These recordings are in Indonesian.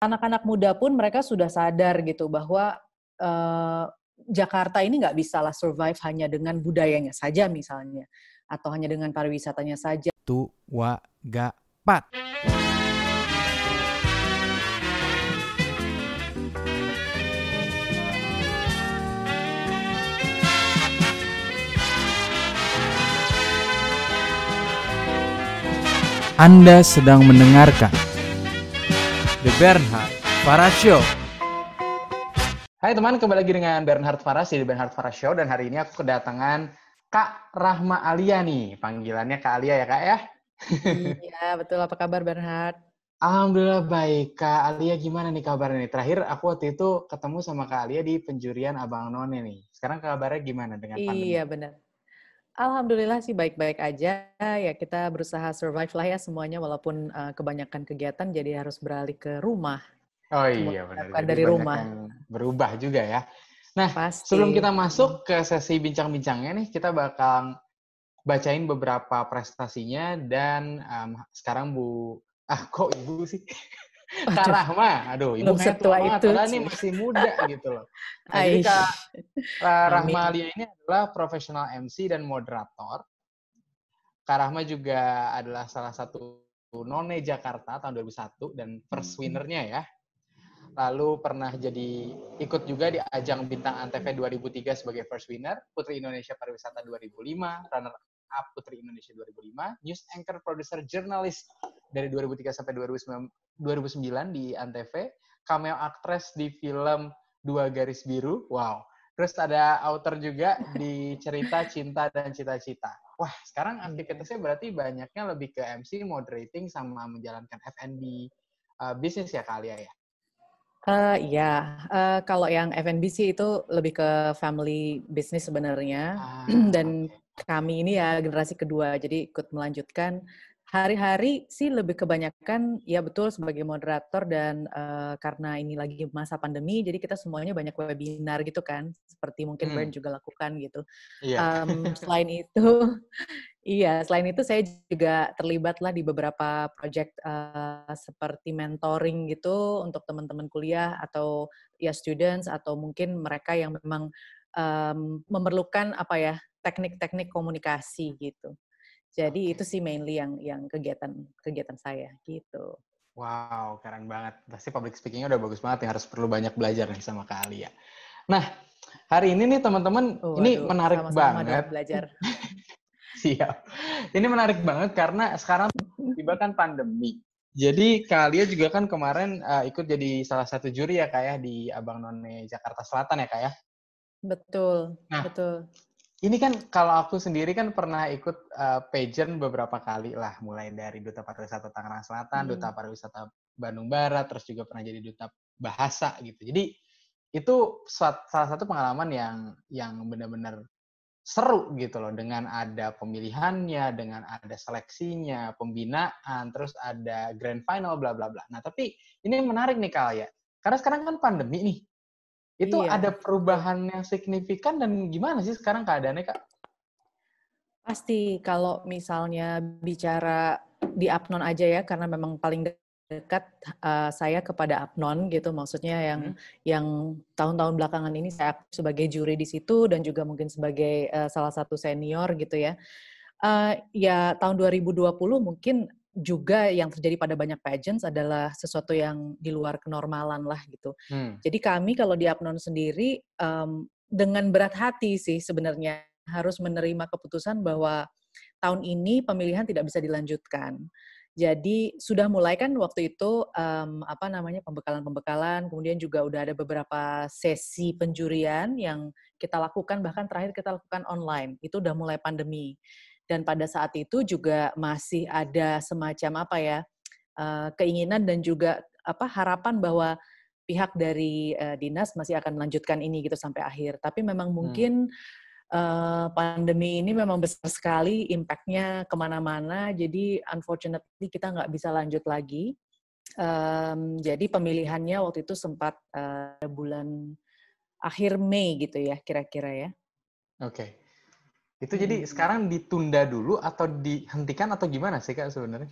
anak-anak muda pun mereka sudah sadar gitu bahwa uh, Jakarta ini nggak bisa lah survive hanya dengan budayanya saja misalnya atau hanya dengan pariwisatanya saja. Tua gapat. Anda sedang mendengarkan The Bernhard Farah Show. Hai teman, kembali lagi dengan Bernhard Faras di Bernhard Faras Show dan hari ini aku kedatangan Kak Rahma Alia nih. Panggilannya Kak Alia ya Kak ya? Iya, betul. Apa kabar Bernhard? Alhamdulillah baik. Kak Alia gimana nih kabarnya nih? Terakhir aku waktu itu ketemu sama Kak Alia di penjurian Abang None nih. Sekarang kabarnya gimana dengan pandemi? Iya, benar. Alhamdulillah sih baik-baik aja. Ya kita berusaha survive lah ya semuanya walaupun uh, kebanyakan kegiatan jadi harus beralih ke rumah. Oh iya benar. Bukan dari rumah. Berubah juga ya. Nah, Pasti. sebelum kita masuk ke sesi bincang-bincangnya nih, kita bakal bacain beberapa prestasinya dan um, sekarang Bu ah kok Ibu sih? Kak Rahma, aduh, ibu saya tua itu. Padahal ini masih muda gitu loh. Nah, jadi Kak Rahma Alia ini adalah profesional MC dan moderator. Kak Rahma juga adalah salah satu none Jakarta tahun 2001 dan first hmm. winnernya ya. Lalu pernah jadi ikut juga di ajang Bintang Antv 2003 sebagai first winner, Putri Indonesia Pariwisata 2005, runner up Putri Indonesia 2005, news anchor, producer, jurnalis dari 2003 sampai 2009, 2009 di Antv, cameo actress di film Dua Garis Biru, wow. Terus ada author juga di cerita Cinta dan Cita-Cita. Wah, sekarang hmm. aktivitasnya berarti banyaknya lebih ke MC, moderating, sama menjalankan F&B uh, bisnis ya kali ya? Uh, ya, uh, kalau yang FNBC itu lebih ke family business sebenarnya, ah, dan okay. kami ini ya generasi kedua, jadi ikut melanjutkan Hari-hari sih lebih kebanyakan ya betul sebagai moderator dan uh, karena ini lagi masa pandemi jadi kita semuanya banyak webinar gitu kan seperti mungkin hmm. brand juga lakukan gitu. Yeah. Um, selain itu iya selain itu saya juga terlibat lah di beberapa project uh, seperti mentoring gitu untuk teman-teman kuliah atau ya students atau mungkin mereka yang memang um, memerlukan apa ya teknik-teknik komunikasi gitu. Jadi itu sih mainly yang yang kegiatan kegiatan saya gitu. Wow, keren banget. Pasti public speakingnya udah bagus banget ya. Harus perlu banyak belajar nih sama Kak Alia. Nah, hari ini nih teman-teman, oh, ini aduh, menarik sama -sama banget. belajar. Siap. Ini menarik banget karena sekarang tiba kan pandemi. Jadi Kak Alia juga kan kemarin uh, ikut jadi salah satu juri ya Kak ya di Abang None Jakarta Selatan ya Kak ya? Betul, nah, betul ini kan kalau aku sendiri kan pernah ikut uh, pageant beberapa kali lah, mulai dari Duta Pariwisata Tangerang Selatan, hmm. Duta Pariwisata Bandung Barat, terus juga pernah jadi duta bahasa gitu. Jadi itu salah satu pengalaman yang yang benar-benar seru gitu loh dengan ada pemilihannya, dengan ada seleksinya, pembinaan, terus ada grand final bla bla bla. Nah, tapi ini menarik nih Kak ya. Karena sekarang kan pandemi nih. Itu iya. ada perubahan yang signifikan dan gimana sih sekarang keadaannya, Kak? Pasti kalau misalnya bicara di Apnon aja ya, karena memang paling dekat uh, saya kepada Apnon gitu, maksudnya yang hmm. yang tahun-tahun belakangan ini saya sebagai juri di situ dan juga mungkin sebagai uh, salah satu senior gitu ya. Uh, ya tahun 2020 mungkin juga yang terjadi pada banyak pageants adalah sesuatu yang di luar kenormalan lah gitu. Hmm. Jadi kami kalau di Apnon sendiri um, dengan berat hati sih sebenarnya harus menerima keputusan bahwa tahun ini pemilihan tidak bisa dilanjutkan. Jadi sudah mulai kan waktu itu um, apa namanya pembekalan-pembekalan, kemudian juga udah ada beberapa sesi penjurian yang kita lakukan bahkan terakhir kita lakukan online. Itu udah mulai pandemi dan pada saat itu juga masih ada semacam apa ya eh, keinginan dan juga apa harapan bahwa pihak dari uh, dinas masih akan melanjutkan ini gitu sampai akhir. Tapi memang hmm. mungkin hmm. uh, pandemi ini memang besar sekali impactnya ke mana-mana. Jadi unfortunately kita nggak bisa lanjut lagi. Um, jadi pemilihannya waktu itu sempat uh, bulan akhir Mei gitu ya kira-kira ya. Oke. Okay. Itu jadi hmm. sekarang ditunda dulu atau dihentikan atau gimana sih Kak sebenarnya?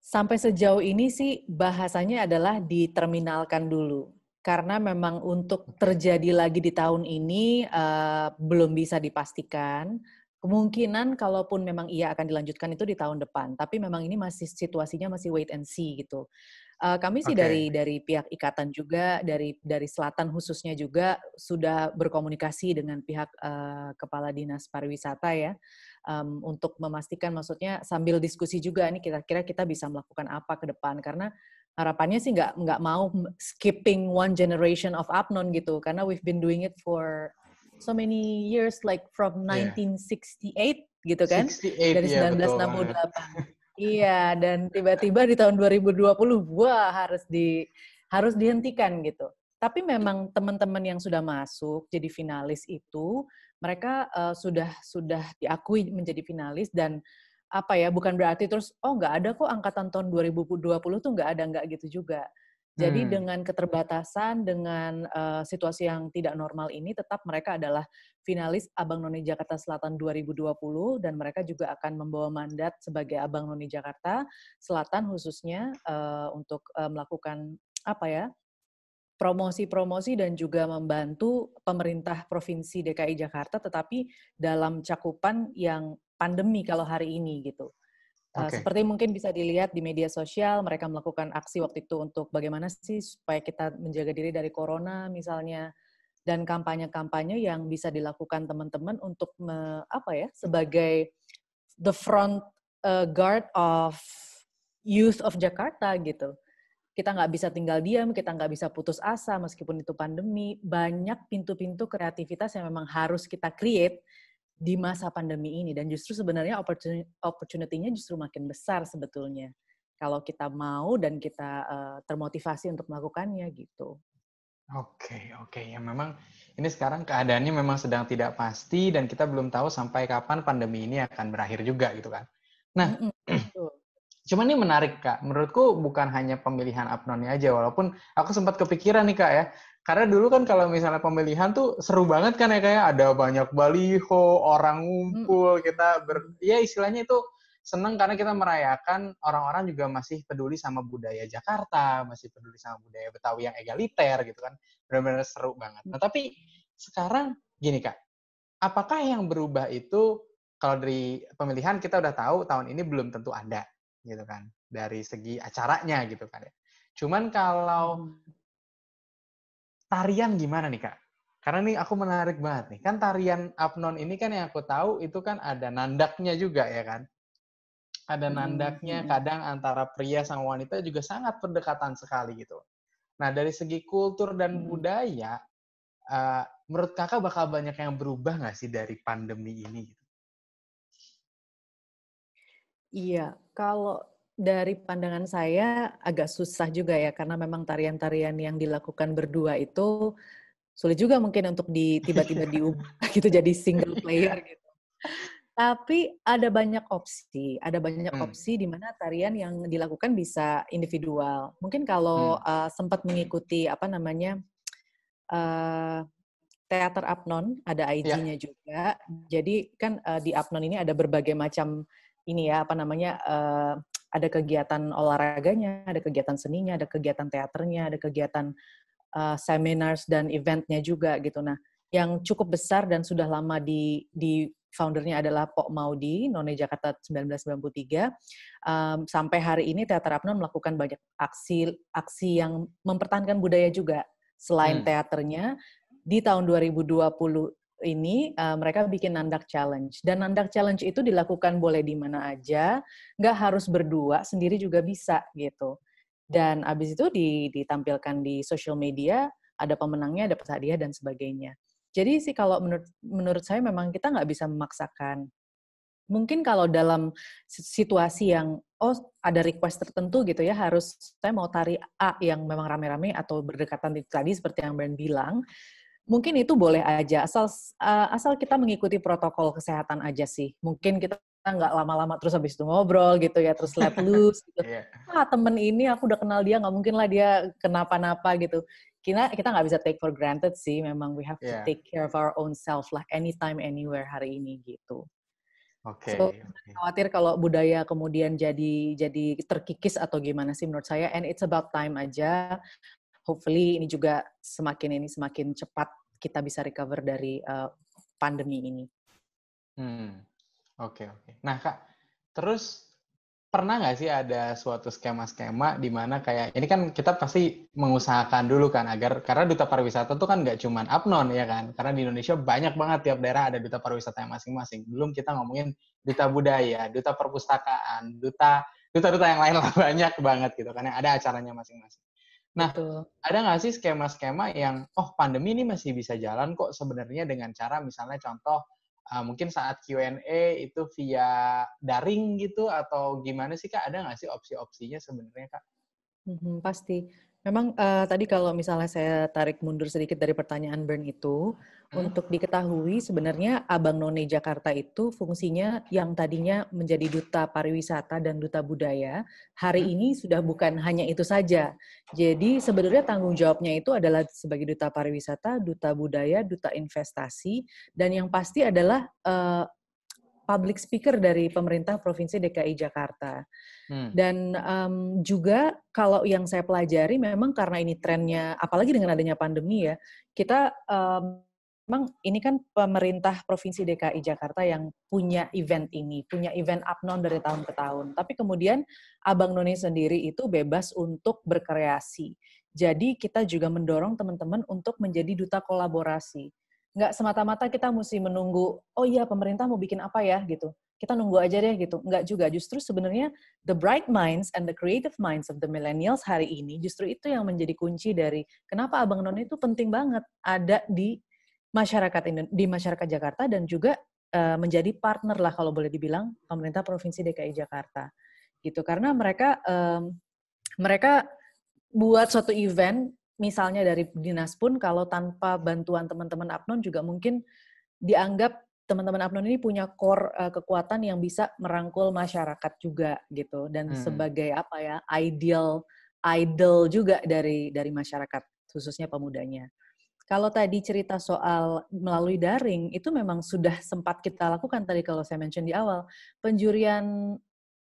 Sampai sejauh ini sih bahasanya adalah diterminalkan dulu. Karena memang untuk terjadi lagi di tahun ini uh, belum bisa dipastikan. Kemungkinan kalaupun memang ia akan dilanjutkan itu di tahun depan. Tapi memang ini masih situasinya masih wait and see gitu. Uh, kami sih okay. dari dari pihak ikatan juga dari dari selatan khususnya juga sudah berkomunikasi dengan pihak uh, kepala dinas pariwisata ya. Um, untuk memastikan maksudnya sambil diskusi juga nih kira-kira kita bisa melakukan apa ke depan. Karena harapannya sih nggak nggak mau skipping one generation of Apnon gitu. Karena we've been doing it for so many years like from 1968 yeah. gitu kan? 68, dari yeah, 1968 Iya, dan tiba-tiba di tahun 2020, wah harus di harus dihentikan gitu. Tapi memang teman-teman yang sudah masuk jadi finalis itu, mereka uh, sudah sudah diakui menjadi finalis dan apa ya, bukan berarti terus oh nggak ada kok angkatan tahun 2020 tuh nggak ada nggak gitu juga. Jadi hmm. dengan keterbatasan, dengan uh, situasi yang tidak normal ini, tetap mereka adalah finalis Abang Noni Jakarta Selatan 2020 dan mereka juga akan membawa mandat sebagai Abang Noni Jakarta Selatan khususnya uh, untuk uh, melakukan apa ya promosi-promosi dan juga membantu pemerintah provinsi DKI Jakarta, tetapi dalam cakupan yang pandemi kalau hari ini gitu. Okay. Seperti mungkin bisa dilihat di media sosial, mereka melakukan aksi waktu itu untuk bagaimana sih supaya kita menjaga diri dari corona misalnya, dan kampanye-kampanye yang bisa dilakukan teman-teman untuk me, apa ya sebagai the front uh, guard of youth of Jakarta gitu. Kita nggak bisa tinggal diam, kita nggak bisa putus asa meskipun itu pandemi. Banyak pintu-pintu kreativitas yang memang harus kita create di masa pandemi ini dan justru sebenarnya opportunity-nya justru makin besar sebetulnya kalau kita mau dan kita uh, termotivasi untuk melakukannya gitu. Oke, oke. Ya memang ini sekarang keadaannya memang sedang tidak pasti dan kita belum tahu sampai kapan pandemi ini akan berakhir juga gitu kan. Nah, mm -hmm. cuman ini menarik Kak. Menurutku bukan hanya pemilihan apnonnya aja walaupun aku sempat kepikiran nih Kak ya. Karena dulu kan kalau misalnya pemilihan tuh seru banget kan ya kayak ada banyak baliho, orang ngumpul, kita ber ya istilahnya itu seneng karena kita merayakan orang-orang juga masih peduli sama budaya Jakarta, masih peduli sama budaya Betawi yang egaliter gitu kan. Benar-benar seru banget. Nah, tapi sekarang gini Kak, apakah yang berubah itu kalau dari pemilihan kita udah tahu tahun ini belum tentu ada gitu kan dari segi acaranya gitu kan ya. Cuman kalau hmm tarian gimana nih kak? Karena nih aku menarik banget nih. Kan tarian apnon ini kan yang aku tahu itu kan ada nandaknya juga ya kan? Ada hmm, nandaknya hmm. kadang antara pria sama wanita juga sangat berdekatan sekali gitu. Nah dari segi kultur dan hmm. budaya, uh, menurut kakak bakal banyak yang berubah nggak sih dari pandemi ini? Gitu? Iya, kalau dari pandangan saya agak susah juga ya karena memang tarian-tarian yang dilakukan berdua itu sulit juga mungkin untuk di tiba-tiba diubah gitu jadi single player gitu. Tapi ada banyak opsi, ada banyak hmm. opsi di mana tarian yang dilakukan bisa individual. Mungkin kalau hmm. uh, sempat mengikuti apa namanya uh, teater Apnon, ada IG-nya ya. juga. Jadi kan uh, di Apnon ini ada berbagai macam ini ya apa namanya uh, ada kegiatan olahraganya, ada kegiatan seninya, ada kegiatan teaternya, ada kegiatan uh, seminars dan eventnya juga gitu. Nah, yang cukup besar dan sudah lama di di foundernya adalah Pok Maudi, None Jakarta 1993. Um, sampai hari ini Teater Apnon melakukan banyak aksi aksi yang mempertahankan budaya juga. Selain hmm. teaternya, di tahun 2020 ini uh, mereka bikin nandak challenge dan nandak challenge itu dilakukan boleh di mana aja, nggak harus berdua, sendiri juga bisa gitu. Dan abis itu ditampilkan di social media, ada pemenangnya, ada hadiah dan sebagainya. Jadi sih kalau menurut menurut saya memang kita nggak bisa memaksakan. Mungkin kalau dalam situasi yang oh ada request tertentu gitu ya harus saya mau tari A yang memang rame-rame atau berdekatan tadi seperti yang Brand bilang, mungkin itu boleh aja asal uh, asal kita mengikuti protokol kesehatan aja sih mungkin kita nggak lama-lama terus habis itu ngobrol gitu ya terus let loose gitu yeah. ah temen ini aku udah kenal dia nggak mungkin lah dia kenapa-napa gitu kita kita nggak bisa take for granted sih memang we have yeah. to take care of our own self lah anytime anywhere hari ini gitu Oke. Okay, so, okay. khawatir kalau budaya kemudian jadi jadi terkikis atau gimana sih menurut saya. And it's about time aja. Hopefully ini juga semakin ini semakin cepat kita bisa recover dari uh, pandemi ini. Hmm. Oke okay, oke. Okay. Nah kak, terus pernah nggak sih ada suatu skema-skema di mana kayak ini kan kita pasti mengusahakan dulu kan agar karena duta pariwisata itu kan nggak cuma Apnon ya kan karena di Indonesia banyak banget tiap daerah ada duta pariwisata yang masing-masing belum kita ngomongin duta budaya duta perpustakaan duta duta-duta yang lain lah banyak banget gitu yang ada acaranya masing-masing nah Betul. ada nggak sih skema-skema yang oh pandemi ini masih bisa jalan kok sebenarnya dengan cara misalnya contoh uh, mungkin saat Q&A itu via daring gitu atau gimana sih kak? Ada nggak sih opsi-opsinya sebenarnya kak? Hmm, pasti. Memang uh, tadi kalau misalnya saya tarik mundur sedikit dari pertanyaan Burn itu, hmm. untuk diketahui sebenarnya Abang None Jakarta itu fungsinya yang tadinya menjadi duta pariwisata dan duta budaya, hari hmm. ini sudah bukan hanya itu saja. Jadi sebenarnya tanggung jawabnya itu adalah sebagai duta pariwisata, duta budaya, duta investasi, dan yang pasti adalah uh, public speaker dari pemerintah Provinsi DKI Jakarta. Hmm. Dan um, juga kalau yang saya pelajari memang karena ini trennya, apalagi dengan adanya pandemi ya, kita um, memang ini kan pemerintah Provinsi DKI Jakarta yang punya event ini, punya event Apnon dari tahun ke tahun. Tapi kemudian Abang Noni sendiri itu bebas untuk berkreasi. Jadi kita juga mendorong teman-teman untuk menjadi duta kolaborasi nggak semata-mata kita mesti menunggu oh iya pemerintah mau bikin apa ya? gitu. Kita nunggu aja deh gitu. Nggak juga. Justru sebenarnya the bright minds and the creative minds of the millennials hari ini justru itu yang menjadi kunci dari kenapa abang none itu penting banget ada di masyarakat di masyarakat Jakarta dan juga uh, menjadi partner lah kalau boleh dibilang pemerintah provinsi DKI Jakarta gitu. Karena mereka mereka buat suatu event misalnya dari dinas pun kalau tanpa bantuan teman-teman Apnon juga mungkin dianggap teman-teman Apnon ini punya core uh, kekuatan yang bisa merangkul masyarakat juga gitu dan hmm. sebagai apa ya ideal idol juga dari dari masyarakat khususnya pemudanya. Kalau tadi cerita soal melalui daring itu memang sudah sempat kita lakukan tadi kalau saya mention di awal penjurian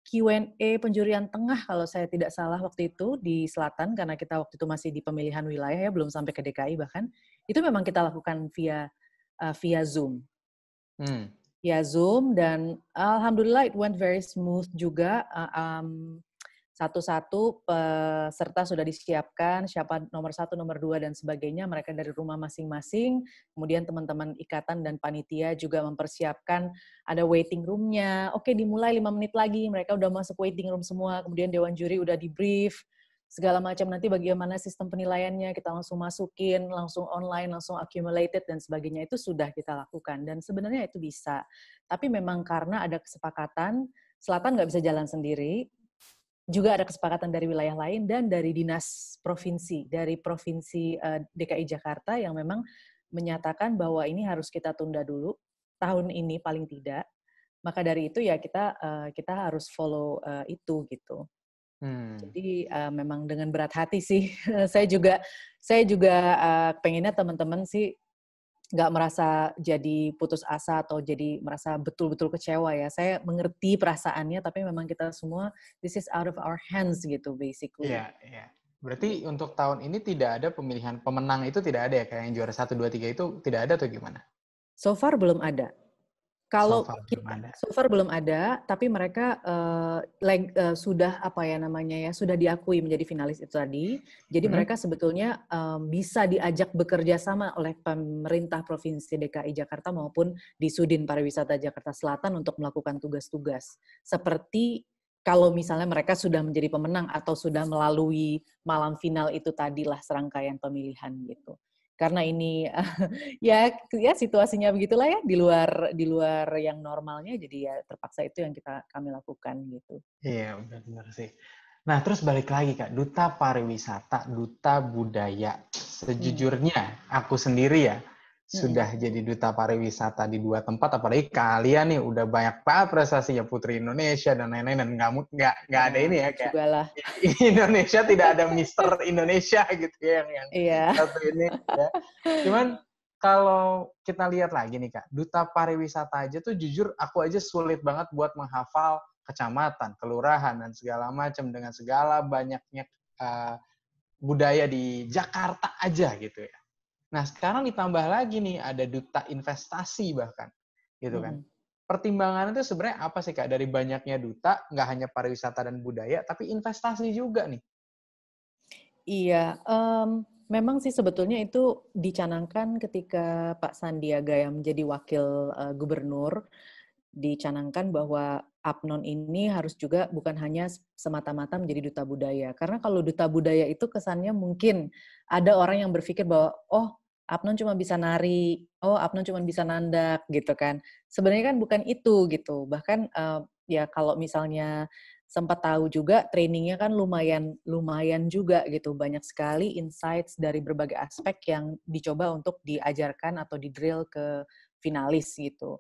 Q&A penjurian tengah kalau saya tidak salah waktu itu di selatan karena kita waktu itu masih di pemilihan wilayah ya belum sampai ke DKI bahkan itu memang kita lakukan via uh, via Zoom. Hmm. Via Zoom dan alhamdulillah it went very smooth juga. Uh, um, satu-satu peserta sudah disiapkan, siapa nomor satu, nomor dua, dan sebagainya, mereka dari rumah masing-masing. Kemudian teman-teman ikatan dan panitia juga mempersiapkan ada waiting room-nya. Oke, dimulai lima menit lagi, mereka udah masuk waiting room semua. Kemudian dewan juri udah di brief, segala macam nanti bagaimana sistem penilaiannya, kita langsung masukin, langsung online, langsung accumulated, dan sebagainya. Itu sudah kita lakukan. Dan sebenarnya itu bisa. Tapi memang karena ada kesepakatan, Selatan nggak bisa jalan sendiri, juga ada kesepakatan dari wilayah lain dan dari dinas provinsi, dari provinsi eh, DKI Jakarta yang memang menyatakan bahwa ini harus kita tunda dulu tahun ini paling tidak. Maka dari itu ya kita uh, kita harus follow uh, itu gitu. Hmm. Jadi uh, memang dengan berat hati sih. saya juga saya juga uh, pengennya teman-teman sih nggak merasa jadi putus asa atau jadi merasa betul-betul kecewa ya. Saya mengerti perasaannya, tapi memang kita semua this is out of our hands gitu basically. Iya, yeah, iya. Yeah. Berarti untuk tahun ini tidak ada pemilihan pemenang itu tidak ada ya kayak yang juara 1 2 3 itu tidak ada atau gimana? So far belum ada. Kalau so far, kita, belum ada. so far belum ada, tapi mereka uh, leg, uh, sudah apa ya namanya ya sudah diakui menjadi finalis itu tadi. Jadi hmm. mereka sebetulnya um, bisa diajak bekerja sama oleh pemerintah provinsi DKI Jakarta maupun di Sudin Pariwisata Jakarta Selatan untuk melakukan tugas-tugas seperti kalau misalnya mereka sudah menjadi pemenang atau sudah melalui malam final itu tadilah serangkaian pemilihan gitu karena ini ya ya situasinya begitulah ya di luar di luar yang normalnya jadi ya terpaksa itu yang kita kami lakukan gitu. Iya benar-benar sih. Nah terus balik lagi kak, duta pariwisata, duta budaya. Hmm. Sejujurnya hmm. aku sendiri ya sudah hmm. jadi duta pariwisata di dua tempat apalagi kalian nih udah banyak banget prestasinya Putri Indonesia dan lain-lain dan nggak nggak nggak ada ini ya kayak Jugalah. Indonesia tidak ada Mister Indonesia gitu ya yang yang iya. satu ini ya. cuman kalau kita lihat lagi nih kak, duta pariwisata aja tuh jujur aku aja sulit banget buat menghafal kecamatan, kelurahan dan segala macam dengan segala banyaknya uh, budaya di Jakarta aja gitu ya. Nah sekarang ditambah lagi nih ada duta investasi bahkan gitu kan. Hmm. Pertimbangan itu sebenarnya apa sih kak dari banyaknya duta nggak hanya pariwisata dan budaya tapi investasi juga nih. Iya, um, Memang sih sebetulnya itu dicanangkan ketika Pak Sandiaga yang menjadi wakil uh, gubernur dicanangkan bahwa Apnon ini harus juga bukan hanya semata-mata menjadi duta budaya. Karena kalau duta budaya itu kesannya mungkin ada orang yang berpikir bahwa oh Apnon cuma bisa nari, oh Apnon cuma bisa nandak gitu kan. Sebenarnya kan bukan itu gitu. Bahkan uh, ya kalau misalnya sempat tahu juga trainingnya kan lumayan lumayan juga gitu banyak sekali insights dari berbagai aspek yang dicoba untuk diajarkan atau di drill ke finalis gitu.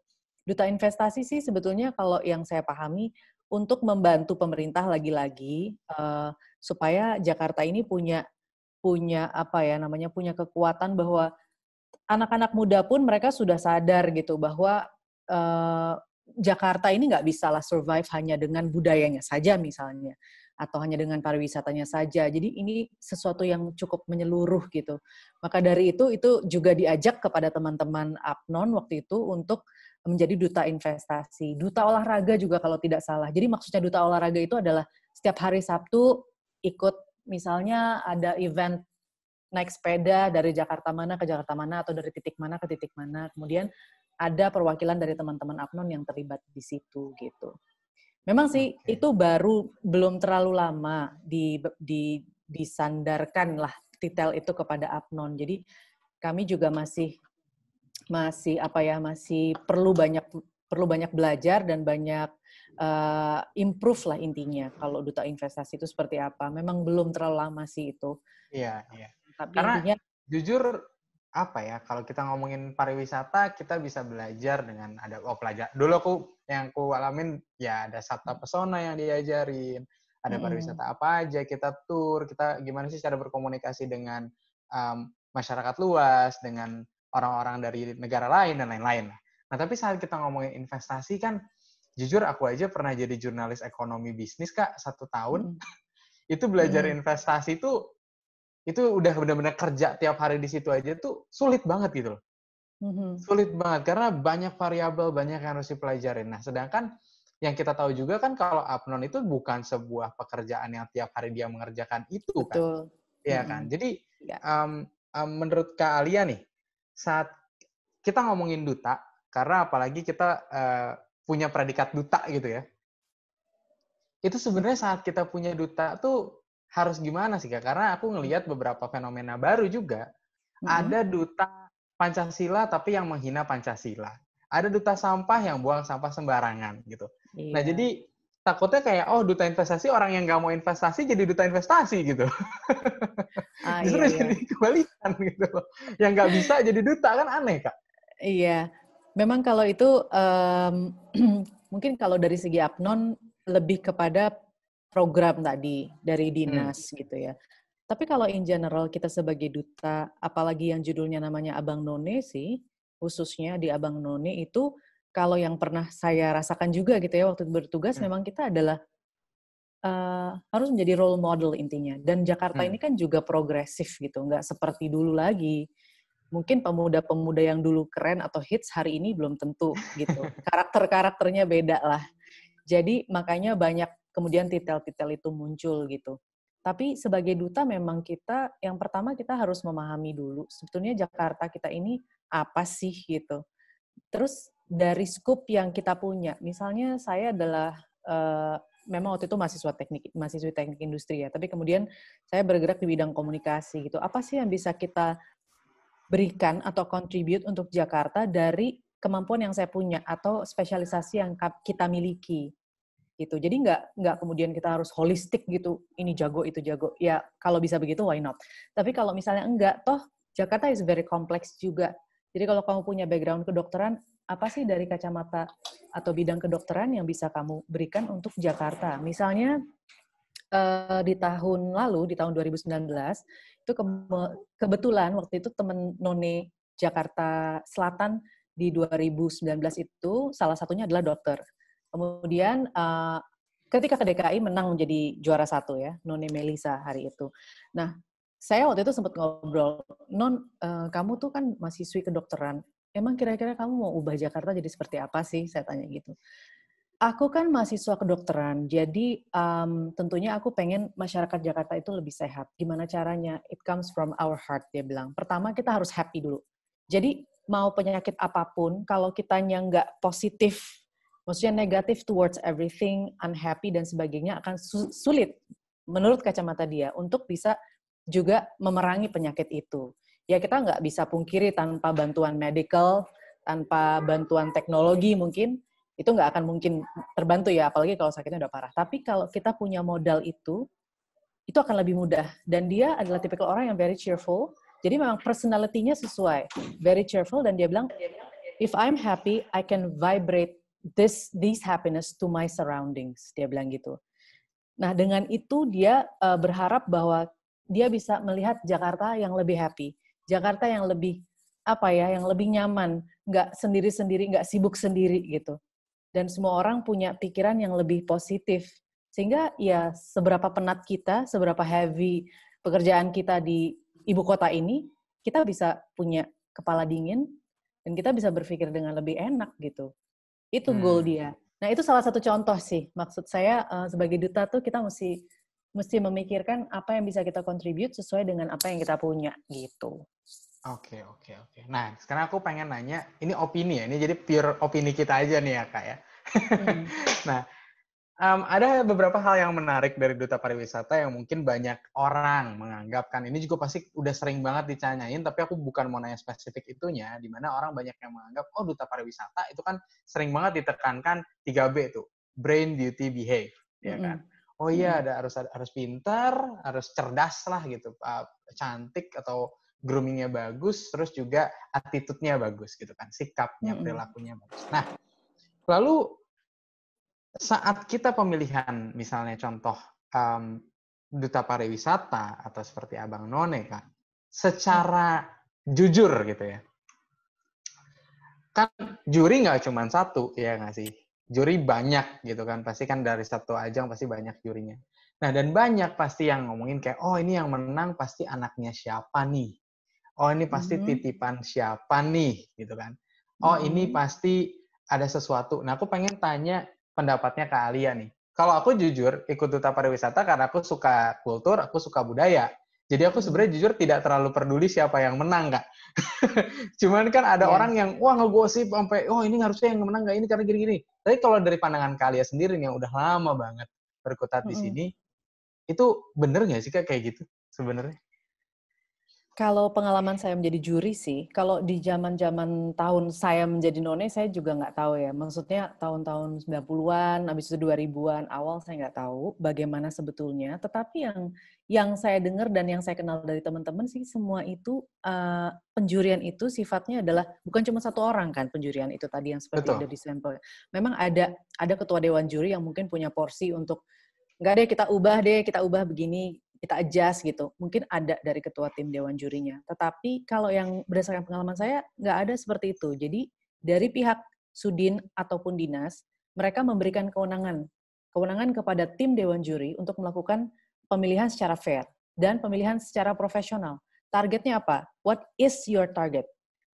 Duta investasi sih sebetulnya kalau yang saya pahami untuk membantu pemerintah lagi-lagi uh, supaya Jakarta ini punya punya apa ya namanya punya kekuatan bahwa anak-anak muda pun mereka sudah sadar gitu bahwa uh, Jakarta ini nggak bisa lah survive hanya dengan budayanya saja misalnya atau hanya dengan pariwisatanya saja. Jadi ini sesuatu yang cukup menyeluruh gitu. Maka dari itu itu juga diajak kepada teman-teman Apnon waktu itu untuk menjadi duta investasi, duta olahraga juga kalau tidak salah. Jadi maksudnya duta olahraga itu adalah setiap hari Sabtu ikut misalnya ada event naik sepeda dari Jakarta mana ke Jakarta mana atau dari titik mana ke titik mana. Kemudian ada perwakilan dari teman-teman Apnon yang terlibat di situ gitu. Memang sih okay. itu baru belum terlalu lama di, di disandarkan lah detail itu kepada Apnon. Jadi kami juga masih masih apa ya masih perlu banyak perlu banyak belajar dan banyak uh, improve lah intinya kalau duta investasi itu seperti apa. Memang belum terlalu lama sih itu. Iya, iya. Tapi Karena intinya, jujur apa ya kalau kita ngomongin pariwisata kita bisa belajar dengan ada oh pelajar dulu aku yang aku alamin ya ada sabta pesona yang diajarin ada hmm. pariwisata apa aja kita tour kita gimana sih cara berkomunikasi dengan um, masyarakat luas dengan orang-orang dari negara lain dan lain-lain nah tapi saat kita ngomongin investasi kan jujur aku aja pernah jadi jurnalis ekonomi bisnis kak satu tahun hmm. itu belajar hmm. investasi itu itu udah benar-benar kerja tiap hari di situ aja tuh sulit banget gitu loh. Mm-hmm. Sulit banget karena banyak variabel, banyak yang harus dipelajarin. Nah, sedangkan yang kita tahu juga kan kalau apnon itu bukan sebuah pekerjaan yang tiap hari dia mengerjakan itu kan. Betul. kan. Iya mm-hmm. kan? Jadi ya. um, um, menurut Kak Alia nih, saat kita ngomongin duta, karena apalagi kita uh, punya predikat duta gitu ya, itu sebenarnya saat kita punya duta tuh harus gimana sih kak? Karena aku ngelihat beberapa fenomena baru juga. Mm-hmm. Ada duta Pancasila tapi yang menghina Pancasila. Ada duta sampah yang buang sampah sembarangan gitu. Iya. Nah jadi takutnya kayak oh duta investasi orang yang nggak mau investasi jadi duta investasi gitu. Ah, Justru iya, jadi iya. kebalikan gitu. Yang nggak bisa jadi duta kan aneh kak. Iya, memang kalau itu um, mungkin kalau dari segi Apnon lebih kepada program tadi dari hmm. dinas hmm. gitu ya. Tapi kalau in general kita sebagai duta, apalagi yang judulnya namanya Abang None sih, khususnya di Abang None itu kalau yang pernah saya rasakan juga gitu ya waktu bertugas hmm. memang kita adalah uh, harus menjadi role model intinya. Dan Jakarta hmm. ini kan juga progresif gitu, nggak seperti dulu lagi. Mungkin pemuda-pemuda yang dulu keren atau hits hari ini belum tentu gitu. Karakter-karakternya beda lah. Jadi makanya banyak kemudian titel-titel itu muncul gitu. Tapi sebagai duta memang kita yang pertama kita harus memahami dulu sebetulnya Jakarta kita ini apa sih gitu. Terus dari skup yang kita punya, misalnya saya adalah uh, memang waktu itu mahasiswa teknik mahasiswa teknik industri ya, tapi kemudian saya bergerak di bidang komunikasi gitu. Apa sih yang bisa kita berikan atau contribute untuk Jakarta dari kemampuan yang saya punya atau spesialisasi yang kita miliki gitu. Jadi nggak nggak kemudian kita harus holistik gitu. Ini jago itu jago. Ya kalau bisa begitu why not. Tapi kalau misalnya enggak, toh Jakarta is very complex juga. Jadi kalau kamu punya background kedokteran, apa sih dari kacamata atau bidang kedokteran yang bisa kamu berikan untuk Jakarta? Misalnya uh, di tahun lalu, di tahun 2019, itu ke kebetulan waktu itu temen None Jakarta Selatan di 2019 itu salah satunya adalah dokter. Kemudian uh, ketika ke DKI menang menjadi juara satu ya, None Melisa hari itu. Nah, saya waktu itu sempat ngobrol, Non, uh, kamu tuh kan mahasiswi kedokteran, emang kira-kira kamu mau ubah Jakarta jadi seperti apa sih? Saya tanya gitu. Aku kan mahasiswa kedokteran, jadi um, tentunya aku pengen masyarakat Jakarta itu lebih sehat. Gimana caranya? It comes from our heart, dia bilang. Pertama, kita harus happy dulu. Jadi, mau penyakit apa pun, kalau kitanya nggak positif, maksudnya negatif towards everything, unhappy, dan sebagainya, akan sulit, menurut kacamata dia, untuk bisa juga memerangi penyakit itu. Ya, kita nggak bisa pungkiri tanpa bantuan medical, tanpa bantuan teknologi mungkin, itu nggak akan mungkin terbantu ya, apalagi kalau sakitnya udah parah. Tapi kalau kita punya modal itu, itu akan lebih mudah. Dan dia adalah tipikal orang yang very cheerful, jadi memang personality-nya sesuai, very cheerful, dan dia bilang, if I'm happy, I can vibrate this these happiness to my surroundings. Dia bilang gitu. Nah dengan itu dia uh, berharap bahwa dia bisa melihat Jakarta yang lebih happy, Jakarta yang lebih apa ya, yang lebih nyaman, nggak sendiri-sendiri, nggak sibuk sendiri gitu dan semua orang punya pikiran yang lebih positif. Sehingga ya seberapa penat kita, seberapa heavy pekerjaan kita di ibu kota ini, kita bisa punya kepala dingin dan kita bisa berpikir dengan lebih enak gitu. Itu hmm. goal dia. Nah, itu salah satu contoh sih. Maksud saya uh, sebagai duta tuh kita mesti mesti memikirkan apa yang bisa kita contribute sesuai dengan apa yang kita punya gitu. Oke, oke, oke. Nah, sekarang aku pengen nanya, ini opini ya, ini jadi pure opini kita aja nih ya, Kak ya. Hmm. nah, um, ada beberapa hal yang menarik dari Duta Pariwisata yang mungkin banyak orang menganggap kan, ini juga pasti udah sering banget dicanyain, tapi aku bukan mau nanya spesifik itunya, di mana orang banyak yang menganggap, oh Duta Pariwisata itu kan sering banget ditekankan 3B itu, Brain, Beauty, Behave, ya kan? Oh iya, ada harus harus pintar, harus cerdas lah gitu, uh, cantik atau groomingnya bagus, terus juga attitude-nya bagus gitu kan, sikapnya, perilakunya bagus. Nah, lalu saat kita pemilihan, misalnya contoh um, duta pariwisata atau seperti Abang None kan, secara jujur gitu ya, kan juri nggak cuma satu ya nggak sih, juri banyak gitu kan, pasti kan dari satu ajang pasti banyak jurinya. Nah, dan banyak pasti yang ngomongin kayak, oh ini yang menang pasti anaknya siapa nih oh ini pasti mm -hmm. titipan siapa nih gitu kan oh mm -hmm. ini pasti ada sesuatu nah aku pengen tanya pendapatnya ke Alia nih kalau aku jujur ikut duta pariwisata karena aku suka kultur aku suka budaya jadi aku sebenarnya jujur tidak terlalu peduli siapa yang menang kak. Cuman kan ada yeah. orang yang wah ngegosip sampai oh ini harusnya yang menang nggak ini karena gini-gini. Tapi kalau dari pandangan kalian sendiri yang udah lama banget berkutat mm -hmm. di sini, itu bener nggak sih kak kayak gitu sebenarnya? Kalau pengalaman saya menjadi juri sih, kalau di zaman-zaman tahun saya menjadi none, saya juga nggak tahu ya. Maksudnya tahun-tahun 90-an, habis itu 2000-an, awal saya nggak tahu bagaimana sebetulnya. Tetapi yang yang saya dengar dan yang saya kenal dari teman-teman sih, semua itu, uh, penjurian itu sifatnya adalah bukan cuma satu orang kan penjurian itu tadi yang seperti Betul. ada di sampel. Memang ada ada ketua dewan juri yang mungkin punya porsi untuk, nggak deh kita ubah deh, kita ubah begini, kita adjust gitu. Mungkin ada dari ketua tim dewan jurinya. Tetapi kalau yang berdasarkan pengalaman saya, nggak ada seperti itu. Jadi dari pihak Sudin ataupun dinas, mereka memberikan kewenangan. Kewenangan kepada tim dewan juri untuk melakukan pemilihan secara fair dan pemilihan secara profesional. Targetnya apa? What is your target?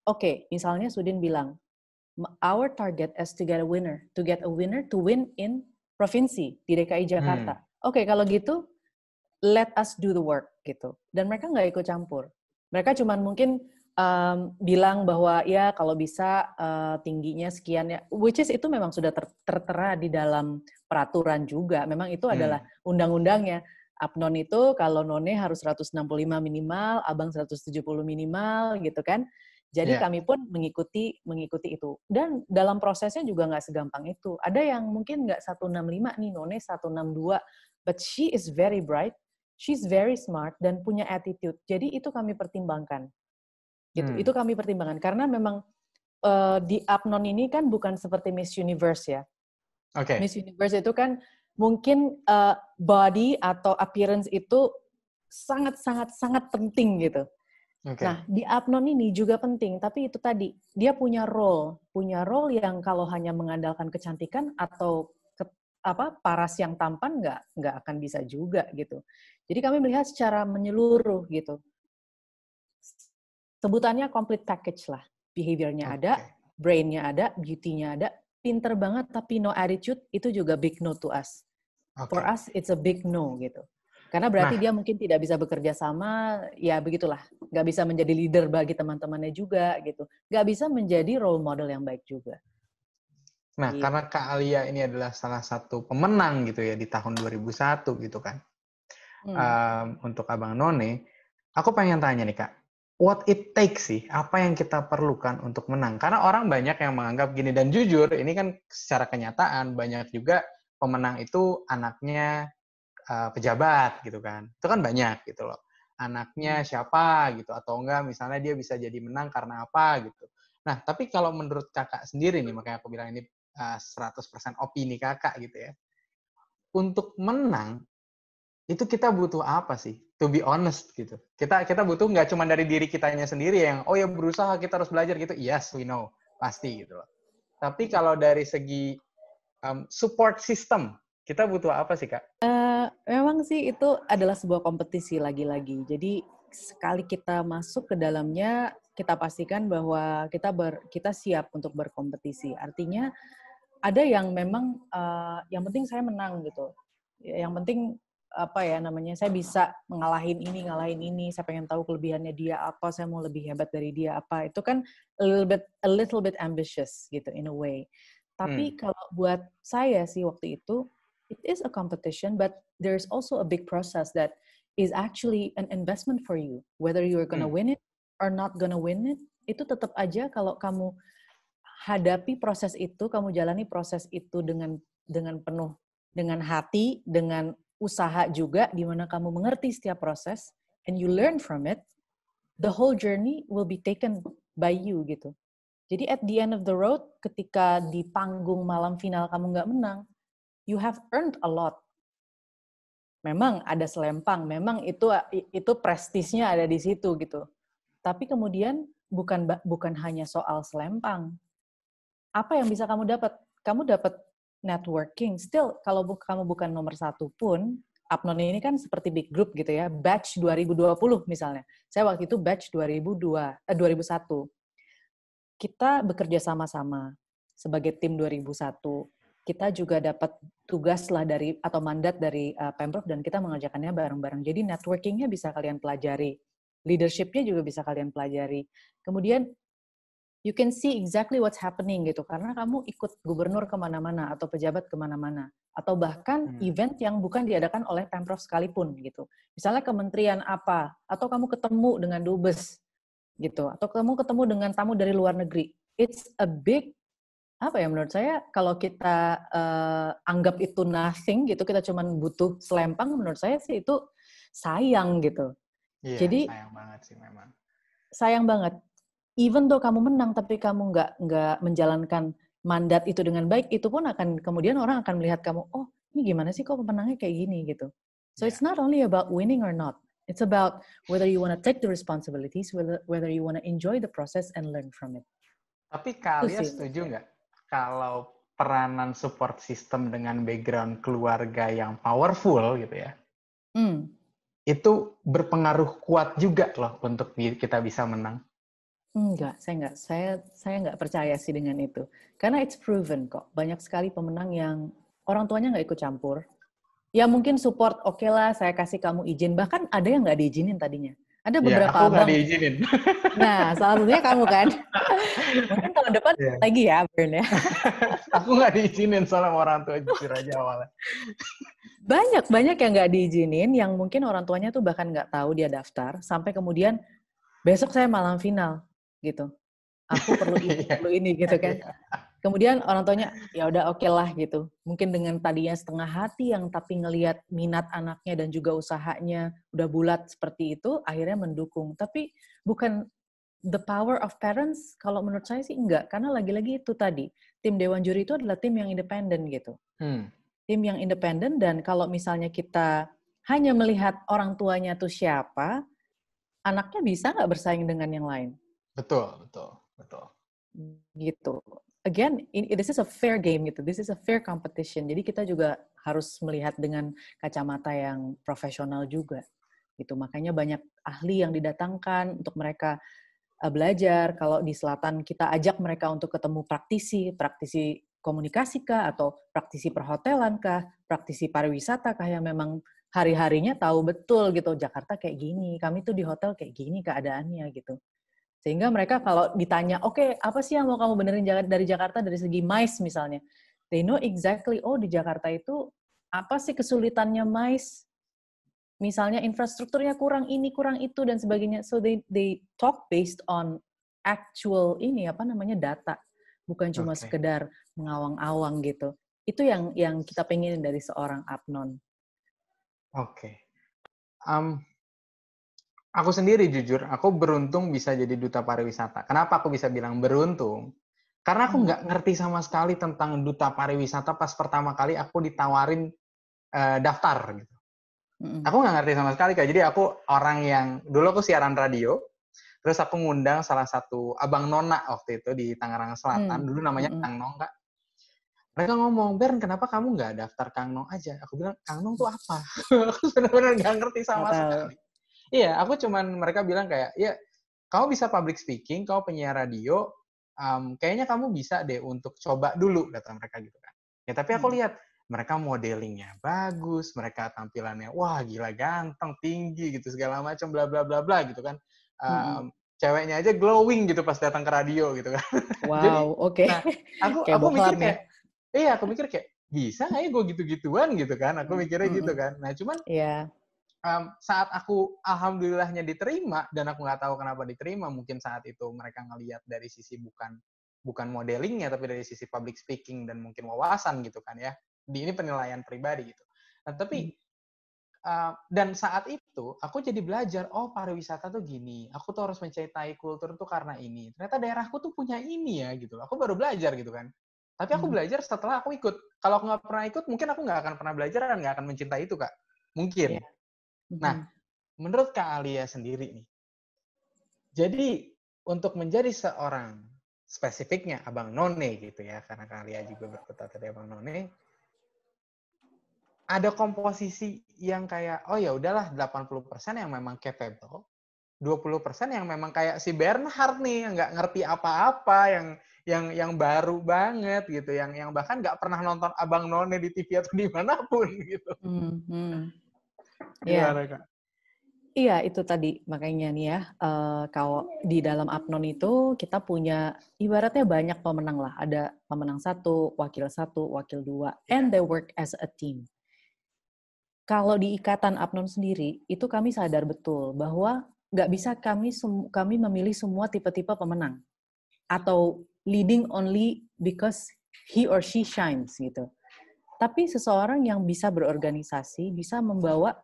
Oke, okay, misalnya Sudin bilang, our target is to get a winner, to get a winner to win in provinsi di DKI Jakarta. Hmm. Oke, okay, kalau gitu let us do the work gitu. Dan mereka nggak ikut campur. Mereka cuma mungkin um, bilang bahwa ya kalau bisa uh, tingginya sekian ya, which is itu memang sudah ter tertera di dalam peraturan juga. Memang itu hmm. adalah undang-undangnya. Apnon itu kalau none harus 165 minimal, abang 170 minimal gitu kan. Jadi yeah. kami pun mengikuti mengikuti itu. Dan dalam prosesnya juga nggak segampang itu. Ada yang mungkin nggak 165 nih, none 162, but she is very bright she's very smart dan punya attitude. Jadi itu kami pertimbangkan. Gitu. Hmm. Itu kami pertimbangkan karena memang uh, di Apnon ini kan bukan seperti Miss Universe ya. Okay. Miss Universe itu kan mungkin uh, body atau appearance itu sangat sangat sangat penting gitu. Okay. Nah, di Apnon ini juga penting, tapi itu tadi dia punya role, punya role yang kalau hanya mengandalkan kecantikan atau apa paras yang tampan nggak nggak akan bisa juga gitu. Jadi kami melihat secara menyeluruh gitu. Sebutannya complete package lah. Behaviornya okay. ada, brainnya ada, beauty-nya ada, pinter banget tapi no attitude itu juga big no to us. Okay. For us it's a big no gitu. Karena berarti nah. dia mungkin tidak bisa bekerja sama, ya begitulah. Nggak bisa menjadi leader bagi teman-temannya juga gitu. Nggak bisa menjadi role model yang baik juga. Nah, gitu. karena Kak Alia ini adalah salah satu pemenang gitu ya di tahun 2001 gitu kan. Hmm. Um, untuk Abang None, aku pengen tanya nih Kak, what it takes sih, apa yang kita perlukan untuk menang? Karena orang banyak yang menganggap gini, dan jujur, ini kan secara kenyataan, banyak juga pemenang itu anaknya uh, pejabat gitu kan. Itu kan banyak gitu loh. Anaknya hmm. siapa gitu atau enggak misalnya dia bisa jadi menang karena apa gitu. Nah, tapi kalau menurut kakak sendiri nih, makanya aku bilang ini uh, 100% opini kakak gitu ya. Untuk menang, itu kita butuh apa sih? To be honest gitu. Kita kita butuh nggak cuma dari diri kitanya sendiri yang, oh ya berusaha kita harus belajar gitu. Yes, we know. Pasti gitu loh. Tapi kalau dari segi um, support system, kita butuh apa sih, Kak? Uh, memang sih itu adalah sebuah kompetisi lagi-lagi. Jadi sekali kita masuk ke dalamnya, kita pastikan bahwa kita ber, kita siap untuk berkompetisi. Artinya ada yang memang uh, yang penting saya menang gitu. Yang penting apa ya namanya saya bisa mengalahin ini ngalahin ini saya pengen tahu kelebihannya dia apa saya mau lebih hebat dari dia apa itu kan a little bit a little bit ambitious gitu in a way tapi hmm. kalau buat saya sih waktu itu it is a competition, but there's also a big process that is actually an investment for you. Whether you're gonna hmm. win it or not gonna win it, itu tetap aja kalau kamu hadapi proses itu, kamu jalani proses itu dengan dengan penuh dengan hati, dengan usaha juga, di mana kamu mengerti setiap proses, and you learn from it, the whole journey will be taken by you gitu. Jadi at the end of the road, ketika di panggung malam final kamu nggak menang, you have earned a lot. Memang ada selempang, memang itu itu prestisnya ada di situ gitu. Tapi kemudian bukan bukan hanya soal selempang. Apa yang bisa kamu dapat? Kamu dapat networking. Still, kalau bu, kamu bukan nomor satu pun, Apnon ini kan seperti big group gitu ya, batch 2020 misalnya. Saya waktu itu batch 2002, eh, 2001. Kita bekerja sama-sama sebagai tim 2001 kita juga dapat tugas lah dari atau mandat dari uh, pemprov dan kita mengerjakannya bareng-bareng. Jadi networkingnya bisa kalian pelajari, leadershipnya juga bisa kalian pelajari. Kemudian you can see exactly what's happening gitu karena kamu ikut gubernur ke mana-mana atau pejabat ke mana-mana atau bahkan hmm. event yang bukan diadakan oleh pemprov sekalipun gitu. Misalnya kementerian apa atau kamu ketemu dengan dubes gitu atau kamu ketemu dengan tamu dari luar negeri. It's a big apa ya menurut saya kalau kita uh, anggap itu nothing gitu kita cuma butuh selempang menurut saya sih itu sayang gitu. Iya, Jadi sayang banget sih memang. Sayang banget. Even though kamu menang tapi kamu nggak nggak menjalankan mandat itu dengan baik itu pun akan kemudian orang akan melihat kamu oh ini gimana sih kok pemenangnya kayak gini gitu. So yeah. it's not only about winning or not. It's about whether you want to take the responsibilities, whether whether you want to enjoy the process and learn from it. Tapi kalian setuju nggak kalau peranan support system dengan background keluarga yang powerful gitu ya, hmm. itu berpengaruh kuat juga loh untuk kita bisa menang. Enggak, saya enggak. Saya saya enggak percaya sih dengan itu. Karena it's proven kok. Banyak sekali pemenang yang orang tuanya nggak ikut campur. Ya mungkin support, oke okay lah saya kasih kamu izin. Bahkan ada yang nggak diizinin tadinya. Ada iya, beberapa ya, aku abang. diizinin. Nah, salah satunya kamu kan. Mungkin tahun depan yeah. lagi ya, Burn ya. aku nggak diizinin soalnya orang tua jujur aja awalnya. Banyak, banyak yang nggak diizinin, yang mungkin orang tuanya tuh bahkan nggak tahu dia daftar, sampai kemudian besok saya malam final, gitu. Aku perlu ini, iya. perlu ini, gitu kan. Kemudian orang tuanya ya udah oke okay lah gitu. Mungkin dengan tadinya setengah hati yang tapi ngelihat minat anaknya dan juga usahanya udah bulat seperti itu, akhirnya mendukung. Tapi bukan the power of parents kalau menurut saya sih enggak karena lagi-lagi itu tadi tim dewan juri itu adalah tim yang independen gitu. Hmm. Tim yang independen dan kalau misalnya kita hanya melihat orang tuanya tuh siapa, anaknya bisa nggak bersaing dengan yang lain? Betul, betul, betul. Gitu. Again, this is a fair game gitu. This is a fair competition. Jadi kita juga harus melihat dengan kacamata yang profesional juga. Gitu. Makanya banyak ahli yang didatangkan untuk mereka uh, belajar. Kalau di selatan kita ajak mereka untuk ketemu praktisi, praktisi komunikasi kah atau praktisi perhotelan kah, praktisi pariwisata kah yang memang hari-harinya tahu betul gitu Jakarta kayak gini, kami tuh di hotel kayak gini keadaannya gitu. Sehingga mereka kalau ditanya, oke okay, apa sih yang mau kamu benerin dari Jakarta dari segi MICE misalnya, they know exactly oh di Jakarta itu apa sih kesulitannya MICE, misalnya infrastrukturnya kurang ini kurang itu dan sebagainya. So they they talk based on actual ini apa namanya data, bukan cuma okay. sekedar mengawang-awang gitu. Itu yang yang kita pengen dari seorang abnon. Oke. Okay. Um, aku sendiri jujur, aku beruntung bisa jadi duta pariwisata. Kenapa aku bisa bilang beruntung? Karena aku hmm. nggak ngerti sama sekali tentang duta pariwisata pas pertama kali aku ditawarin uh, daftar gitu. Hmm. Aku nggak ngerti sama sekali kak. Jadi aku orang yang dulu aku siaran radio, terus aku ngundang salah satu abang nona waktu itu di Tangerang Selatan. Hmm. Dulu namanya hmm. Kang Nong kak mereka ngomong, Bern, kenapa kamu nggak daftar Kang Nong aja? Aku bilang, Kang Nong tuh apa? aku benar-benar nggak ngerti sama sekali. Iya, aku cuman mereka bilang kayak, ya kamu bisa public speaking, kamu penyiar radio, um, kayaknya kamu bisa deh untuk coba dulu, kata mereka gitu kan. Ya tapi aku hmm. lihat, mereka modelingnya bagus, mereka tampilannya, wah gila ganteng, tinggi gitu, segala macam, bla bla bla bla gitu kan. Um, hmm. Ceweknya aja glowing gitu pas datang ke radio gitu kan. Wow, oke. Okay. Nah, aku kayak aku mikir kayak, iya aku mikir kayak bisa nggak ya gue gitu-gituan gitu kan aku hmm, mikirnya gitu kan nah cuman yeah. Um, saat aku alhamdulillahnya diterima dan aku nggak tahu kenapa diterima mungkin saat itu mereka ngelihat dari sisi bukan bukan modelingnya tapi dari sisi public speaking dan mungkin wawasan gitu kan ya di ini penilaian pribadi gitu nah tapi. Uh, dan saat itu aku jadi belajar oh pariwisata tuh gini aku tuh harus mencintai kultur tuh karena ini ternyata daerahku tuh punya ini ya gitu aku baru belajar gitu kan tapi aku hmm. belajar setelah aku ikut. Kalau aku nggak pernah ikut, mungkin aku nggak akan pernah belajar dan nggak akan mencintai itu, Kak. Mungkin. Yeah. Nah, menurut Kak Alia sendiri nih, jadi untuk menjadi seorang spesifiknya Abang None gitu ya, karena Kak Alia juga berkata tadi Abang None, ada komposisi yang kayak, oh ya udahlah 80% yang memang capable, 20% yang memang kayak si Bernhard nih, nggak ngerti apa-apa, yang yang yang baru banget gitu, yang yang bahkan nggak pernah nonton Abang None di TV atau di mana pun gitu. Hmm, hmm. Iya. Yeah. Iya itu tadi makanya nih ya uh, kalau di dalam Apnon itu kita punya ibaratnya banyak pemenang lah ada pemenang satu wakil satu wakil dua and they work as a team. Kalau di ikatan Apnon sendiri itu kami sadar betul bahwa nggak bisa kami kami memilih semua tipe-tipe pemenang atau leading only because he or she shines gitu. Tapi seseorang yang bisa berorganisasi, bisa membawa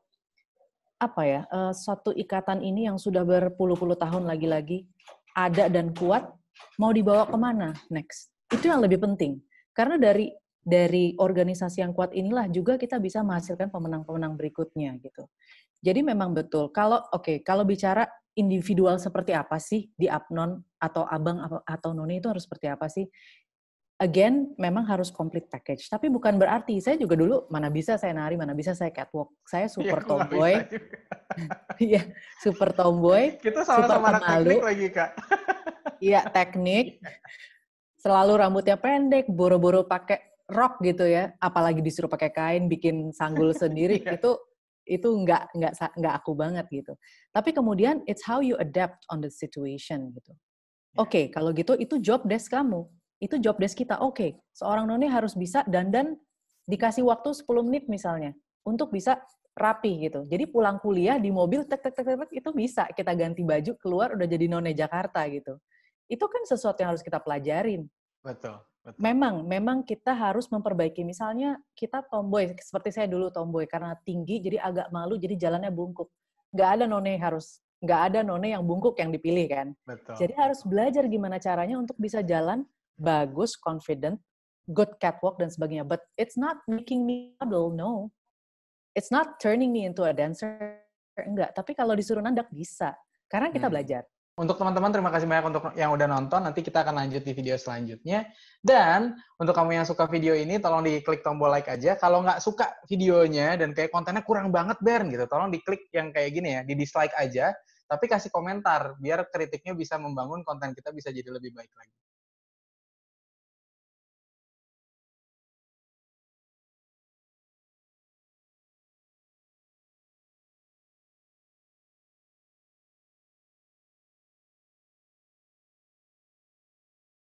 apa ya, uh, suatu ikatan ini yang sudah berpuluh-puluh tahun lagi-lagi ada dan kuat, mau dibawa ke mana next? Itu yang lebih penting. Karena dari dari organisasi yang kuat inilah juga kita bisa menghasilkan pemenang-pemenang berikutnya gitu. Jadi memang betul. Kalau oke, okay, kalau bicara individual seperti apa sih di Apnon atau abang atau noni itu harus seperti apa sih? Again, memang harus complete package. Tapi bukan berarti saya juga dulu mana bisa saya nari, mana bisa saya catwalk. Saya iya, super ya, tomboy. Iya, super tomboy. Kita sama-sama anak teknik lagi kak. Iya, teknik. Selalu rambutnya pendek, boro-boro pakai rok gitu ya. Apalagi disuruh pakai kain, bikin sanggul sendiri. Iya. itu itu nggak nggak nggak aku banget gitu. Tapi kemudian it's how you adapt on the situation gitu. Ya. Oke, okay, kalau gitu itu job desk kamu. Itu job desk kita. Oke, okay, seorang noni harus bisa dandan dikasih waktu 10 menit misalnya untuk bisa rapi gitu. Jadi pulang kuliah di mobil tek tek tek tek itu bisa kita ganti baju keluar udah jadi none Jakarta gitu. Itu kan sesuatu yang harus kita pelajarin. Betul. Betul. Memang, memang kita harus memperbaiki. Misalnya kita tomboy, seperti saya dulu tomboy karena tinggi, jadi agak malu, jadi jalannya bungkuk. Gak ada none harus, gak ada none yang bungkuk yang dipilih kan. Betul. Jadi harus belajar gimana caranya untuk bisa jalan bagus, confident, good catwalk dan sebagainya. But it's not making me model, no. It's not turning me into a dancer, enggak. Tapi kalau disuruh nandak bisa. karena kita hmm. belajar. Untuk teman-teman, terima kasih banyak untuk yang udah nonton. Nanti kita akan lanjut di video selanjutnya. Dan untuk kamu yang suka video ini, tolong diklik tombol like aja. Kalau nggak suka videonya dan kayak kontennya kurang banget, Bern, gitu, tolong diklik yang kayak gini ya, di dislike aja. Tapi kasih komentar, biar kritiknya bisa membangun konten kita bisa jadi lebih baik lagi.